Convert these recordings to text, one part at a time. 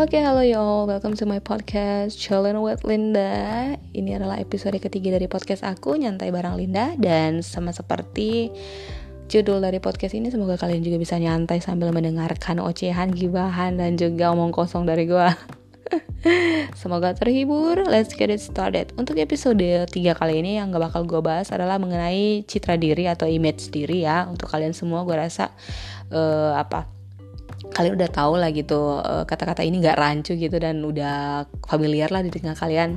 Oke, okay, halo y'all. Welcome to my podcast Chillin' with Linda. Ini adalah episode ketiga dari podcast aku, Nyantai Barang Linda. Dan sama seperti judul dari podcast ini, semoga kalian juga bisa nyantai sambil mendengarkan ocehan, gibahan, dan juga omong kosong dari gue. Semoga terhibur. Let's get it started. Untuk episode 3 kali ini yang gak bakal gue bahas adalah mengenai citra diri atau image diri ya. Untuk kalian semua gue rasa uh, apa kalian udah tahu lah gitu eh, kata-kata ini gak rancu gitu dan udah familiar lah di tengah kalian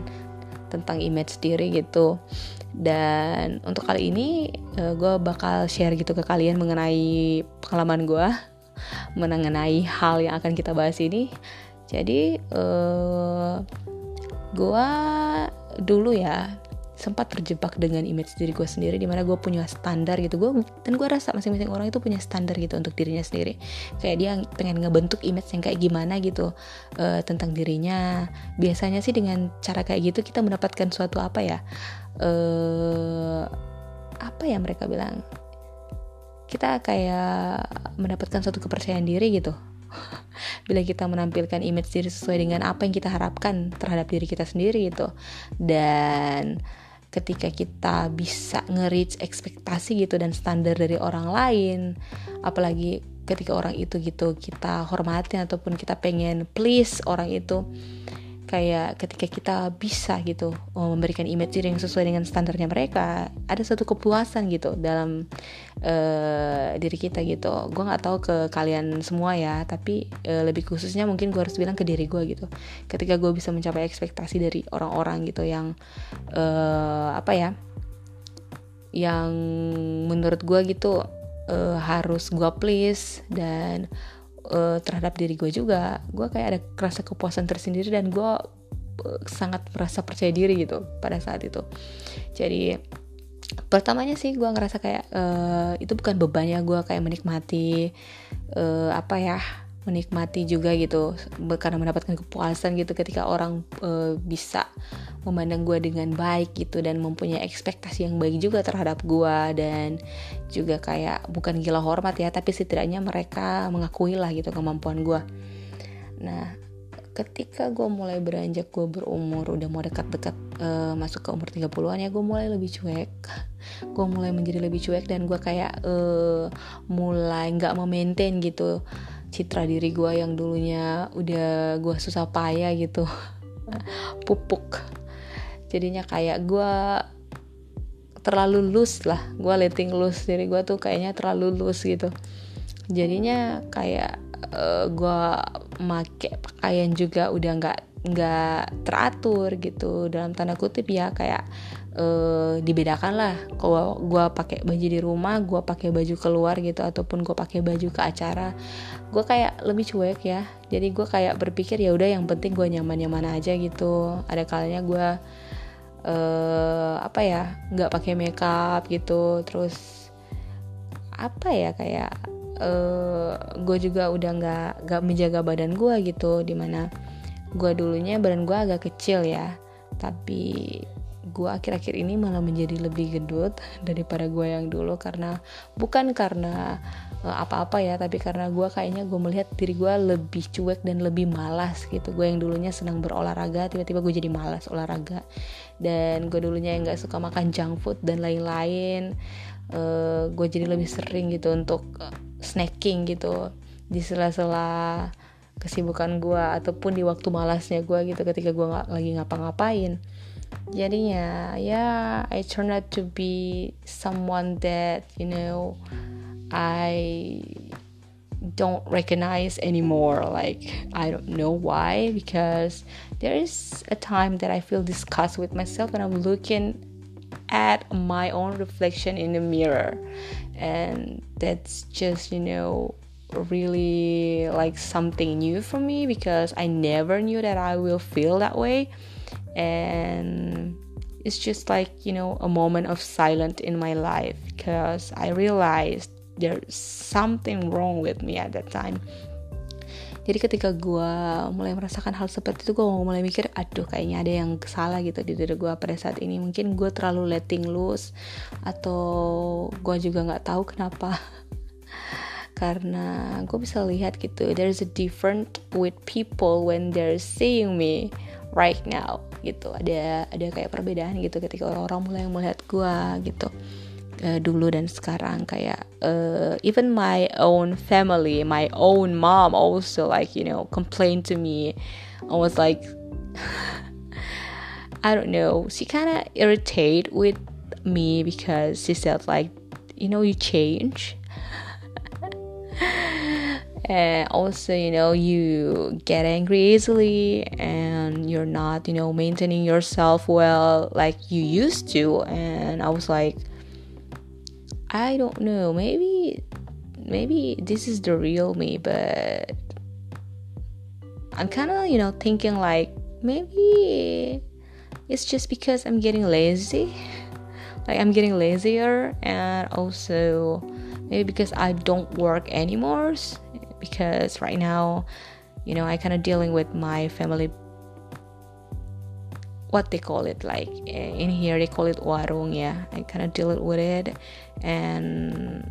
tentang image diri gitu. Dan untuk kali ini eh, gue bakal share gitu ke kalian mengenai pengalaman gue mengenai hal yang akan kita bahas ini. Jadi uh, gue dulu ya sempat terjebak dengan image diri gue sendiri di mana gue punya standar gitu. Gue dan gue rasa masing-masing orang itu punya standar gitu untuk dirinya sendiri. Kayak dia pengen ngebentuk image yang kayak gimana gitu uh, tentang dirinya. Biasanya sih dengan cara kayak gitu kita mendapatkan suatu apa ya uh, apa ya mereka bilang? Kita kayak mendapatkan suatu kepercayaan diri gitu. Bila kita menampilkan image diri sesuai dengan apa yang kita harapkan terhadap diri kita sendiri gitu. Dan ketika kita bisa nge-reach ekspektasi gitu dan standar dari orang lain apalagi ketika orang itu gitu kita hormatin ataupun kita pengen please orang itu kayak ketika kita bisa gitu oh, memberikan image yang sesuai dengan standarnya mereka ada satu kepuasan gitu dalam uh, diri kita gitu. Gue nggak tahu ke kalian semua ya tapi uh, lebih khususnya mungkin gue harus bilang ke diri gue gitu. Ketika gue bisa mencapai ekspektasi dari orang-orang gitu yang uh, apa ya yang menurut gue gitu uh, harus gue please dan uh, terhadap diri gue juga. Gue kayak ada rasa kepuasan tersendiri dan gue uh, sangat merasa percaya diri gitu pada saat itu. Jadi pertamanya sih gue ngerasa kayak uh, itu bukan bebannya gue kayak menikmati uh, apa ya menikmati juga gitu karena mendapatkan kepuasan gitu ketika orang e, bisa memandang gue dengan baik gitu dan mempunyai ekspektasi yang baik juga terhadap gue dan juga kayak bukan gila hormat ya tapi setidaknya mereka mengakui lah gitu kemampuan gue nah ketika gue mulai beranjak gue berumur udah mau dekat-dekat uh, masuk ke umur 30-an ya gue mulai lebih cuek. Gue mulai menjadi lebih cuek dan gue kayak uh, mulai nggak memaintain gitu citra diri gue yang dulunya udah gue susah payah gitu. Pupuk. Jadinya kayak gue terlalu loose lah. Gue letting loose. Diri gue tuh kayaknya terlalu loose gitu. Jadinya kayak uh, eh, gue make pakaian juga udah nggak nggak teratur gitu. Dalam tanda kutip ya kayak uh, dibedakan lah. Kalau gue pakai baju di rumah gue pakai baju keluar gitu ataupun gue pakai baju ke acara gue kayak lebih cuek ya. Jadi gue kayak berpikir ya udah yang penting gue nyaman nyaman aja gitu. Ada kalanya gue uh, apa ya nggak pakai makeup gitu. Terus apa ya kayak uh, gue juga udah nggak nggak menjaga badan gue gitu di mana gue dulunya badan gue agak kecil ya. Tapi gue akhir-akhir ini malah menjadi lebih gendut daripada gue yang dulu karena bukan karena uh, apa-apa ya tapi karena gue kayaknya gue melihat diri gue lebih cuek dan lebih malas gitu. Gue yang dulunya senang berolahraga tiba-tiba gue jadi malas olahraga. Dan gue dulunya yang nggak suka makan junk food dan lain-lain uh, gue jadi lebih sering gitu untuk uh, snacking gitu di sela-sela kesibukan gue ataupun di waktu malasnya gue gitu ketika gue lagi ngapa-ngapain jadinya ya yeah, I turn out to be someone that you know I don't recognize anymore. Like I don't know why because there is a time that I feel disgust with myself when I'm looking at my own reflection in the mirror. And that's just you know really like something new for me because I never knew that I will feel that way and it's just like you know a moment of silence in my life because i realized there's something wrong with me at that time. Jadi ketika gue mulai merasakan hal seperti itu gue mulai mikir aduh kayaknya ada yang salah gitu di diri gue pada saat ini. Mungkin gue terlalu letting loose atau gue juga nggak tahu kenapa. Karena gue bisa lihat gitu there's a different with people when they're seeing me right now gitu. Ada ada kayak perbedaan gitu ketika orang-orang mulai melihat gue gitu. Uh, dulu dan sekarang kayak uh, even my own family my own mom also like you know complain to me. I was like I don't know. She kind of irritate with me because she said like you know you change and also you know you get angry easily and you're not you know maintaining yourself well like you used to. And i was like i don't know. Maybe maybe this is the real me but i'm kind of you know thinking like maybe it's just because i'm getting lazy. Like i'm getting lazier and also maybe because i don't work anymore because right now you know i kind of dealing with my family what they call it like eh, in here they call it warung yeah. I kind of deal with it and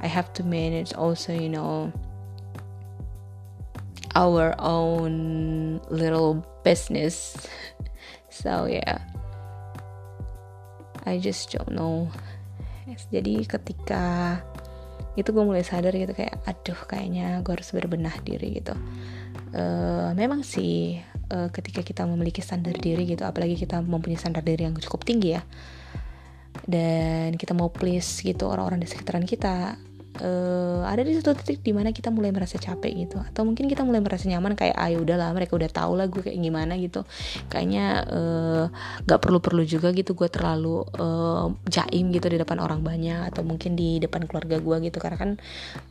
i have to manage also you know our own little business. So yeah. I just don't know. Jadi ketika itu gue mulai sadar gitu kayak aduh kayaknya gue harus berbenah diri gitu. Uh, memang sih uh, ketika kita memiliki standar diri gitu apalagi kita mempunyai standar diri yang cukup tinggi ya dan kita mau please gitu orang-orang di sekitaran kita uh, ada di satu titik di mana kita mulai merasa capek gitu. Atau mungkin kita mulai merasa nyaman kayak ah ya udahlah mereka udah tahu lah gue kayak gimana gitu. Kayaknya uh, perlu-perlu juga gitu gue terlalu uh, jaim gitu di depan orang banyak atau mungkin di depan keluarga gue gitu. Karena kan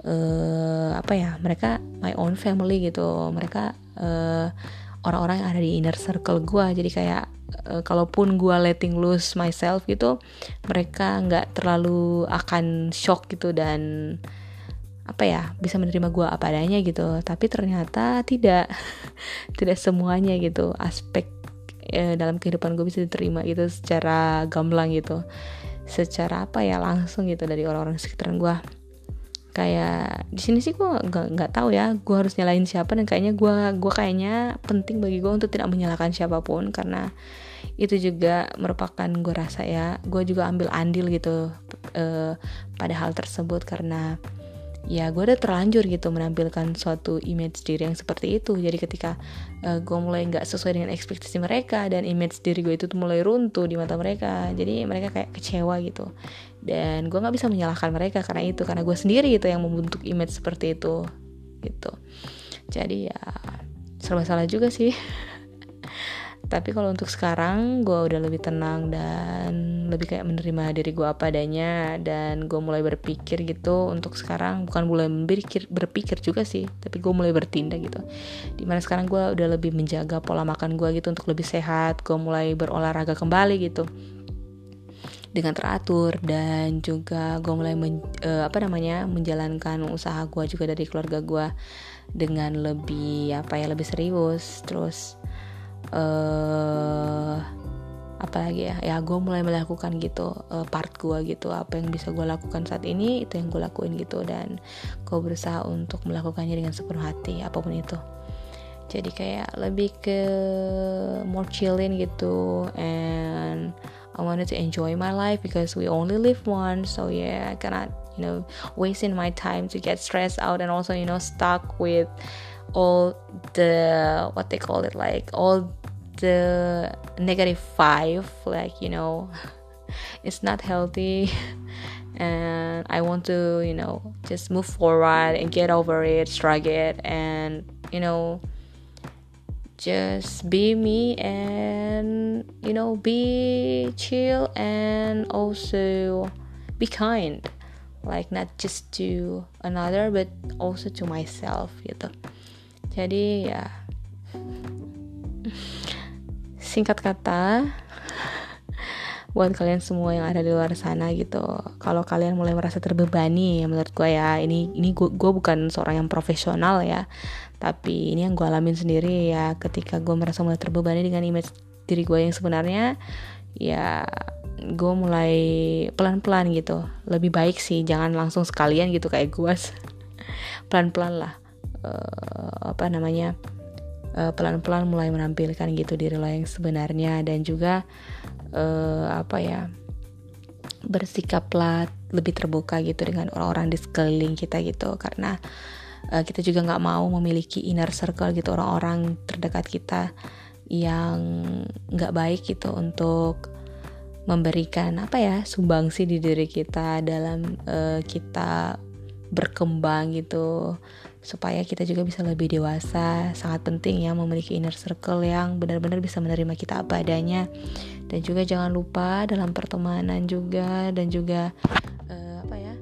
uh, apa ya mereka my own family gitu. Mereka uh, orang-orang yang ada di inner circle gue jadi kayak uh, kalaupun gue letting loose myself gitu mereka nggak terlalu akan shock gitu dan apa ya bisa menerima gue apa adanya gitu. Tapi ternyata tidak tidak semuanya gitu aspek eh, dalam kehidupan gue bisa diterima gitu secara gamblang gitu. Secara apa ya langsung gitu dari orang-orang sekitaran gue kayak di sini sih gue nggak nggak tahu ya gue harus nyalain siapa dan kayaknya gue gue kayaknya penting bagi gue untuk tidak menyalahkan siapa pun karena itu juga merupakan gue rasa ya gue juga ambil andil gitu uh, pada hal tersebut karena ya gue udah terlanjur gitu menampilkan suatu image diri yang seperti itu. Jadi ketika uh, gue mulai nggak sesuai dengan ekspektasi mereka dan image diri gue itu mulai runtuh di mata mereka jadi mereka kayak kecewa gitu. Dan gue nggak bisa menyalahkan mereka karena itu karena gue sendiri itu yang membentuk image seperti itu gitu. Jadi ya serba salah juga sih tapi kalau untuk sekarang gue udah lebih tenang dan lebih kayak menerima diri gue apa adanya dan gue mulai berpikir gitu. Untuk sekarang bukan mulai berpikir berpikir juga sih tapi gue mulai bertindak gitu. Di mana sekarang gue udah lebih menjaga pola makan gue gitu untuk lebih sehat gue mulai berolahraga kembali gitu. Dengan teratur dan juga gue mulai men, uh, apa namanya menjalankan usaha gue juga dari keluarga gue dengan lebih apa ya lebih serius. Terus uh, apa lagi ya? Ya gue mulai melakukan gitu uh, part gue gitu. Apa yang bisa gue lakukan saat ini itu yang gue lakuin gitu. Dan gue berusaha untuk melakukannya dengan sepenuh hati apa pun itu. Jadi kayak lebih ke more chillin gitu. And I wanted to enjoy my life because we only live once. So yeah I cannot you know wasting my time to get stressed out and also you know stuck with all the what they call it like all the negative five like you know it's not healthy. And i want to you know just move forward and get over it shrug it and you know just be me and you know be chill and also be kind. Like not just to another but also to myself gitu jadi ya. Singkat kata buat kalian semua yang ada di luar sana gitu kalau kalian mulai merasa terbebani ya menurut gue ya ini ini gue, bukan seorang yang profesional ya tapi ini yang gue alamin sendiri ya ketika gue merasa mulai terbebani dengan image diri gue yang sebenarnya ya gue mulai pelan-pelan gitu. Lebih baik sih jangan langsung sekalian gitu kayak gue pelan-pelan lah uh, apa namanya uh, pelan-pelan mulai menampilkan gitu diri lo yang sebenarnya dan juga uh, apa ya bersikaplah lebih terbuka gitu dengan orang-orang di sekeliling kita gitu. Karena uh, kita juga nggak mau memiliki inner circle gitu orang-orang terdekat kita yang nggak baik gitu untuk memberikan apa ya sumbangsi di diri kita dalam uh, kita berkembang gitu supaya kita juga bisa lebih dewasa. Sangat penting ya memiliki inner circle yang benar-benar bisa menerima kita apa adanya. Dan juga jangan lupa dalam pertemanan juga dan juga uh, apa ya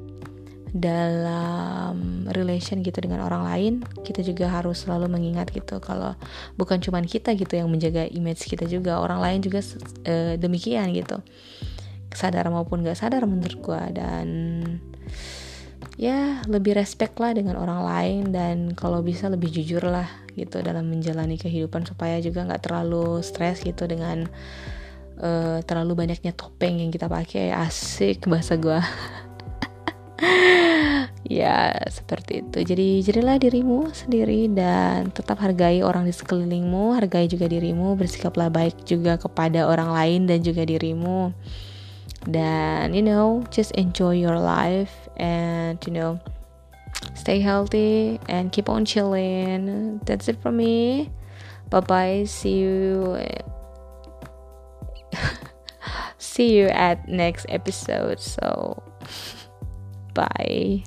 dalam relation gitu dengan orang lain kita juga harus selalu mengingat gitu kalau bukan cuma kita gitu yang menjaga image kita juga orang lain juga uh, demikian gitu. Sadar maupun gak sadar menurut gue dan ya lebih respect lah dengan orang lain dan kalau bisa lebih jujur lah gitu dalam menjalani kehidupan supaya juga nggak terlalu stres gitu dengan uh, terlalu banyaknya topeng yang kita pakai. Asik bahasa gue ya seperti itu. Jadi jadilah dirimu sendiri dan tetap hargai orang di sekelilingmu hargai juga dirimu bersikaplah baik juga kepada orang lain dan juga dirimu dan you know just enjoy your life and you know stay healthy and keep on chilling. That's it for me. Bye bye see you. See you at next episode. So bye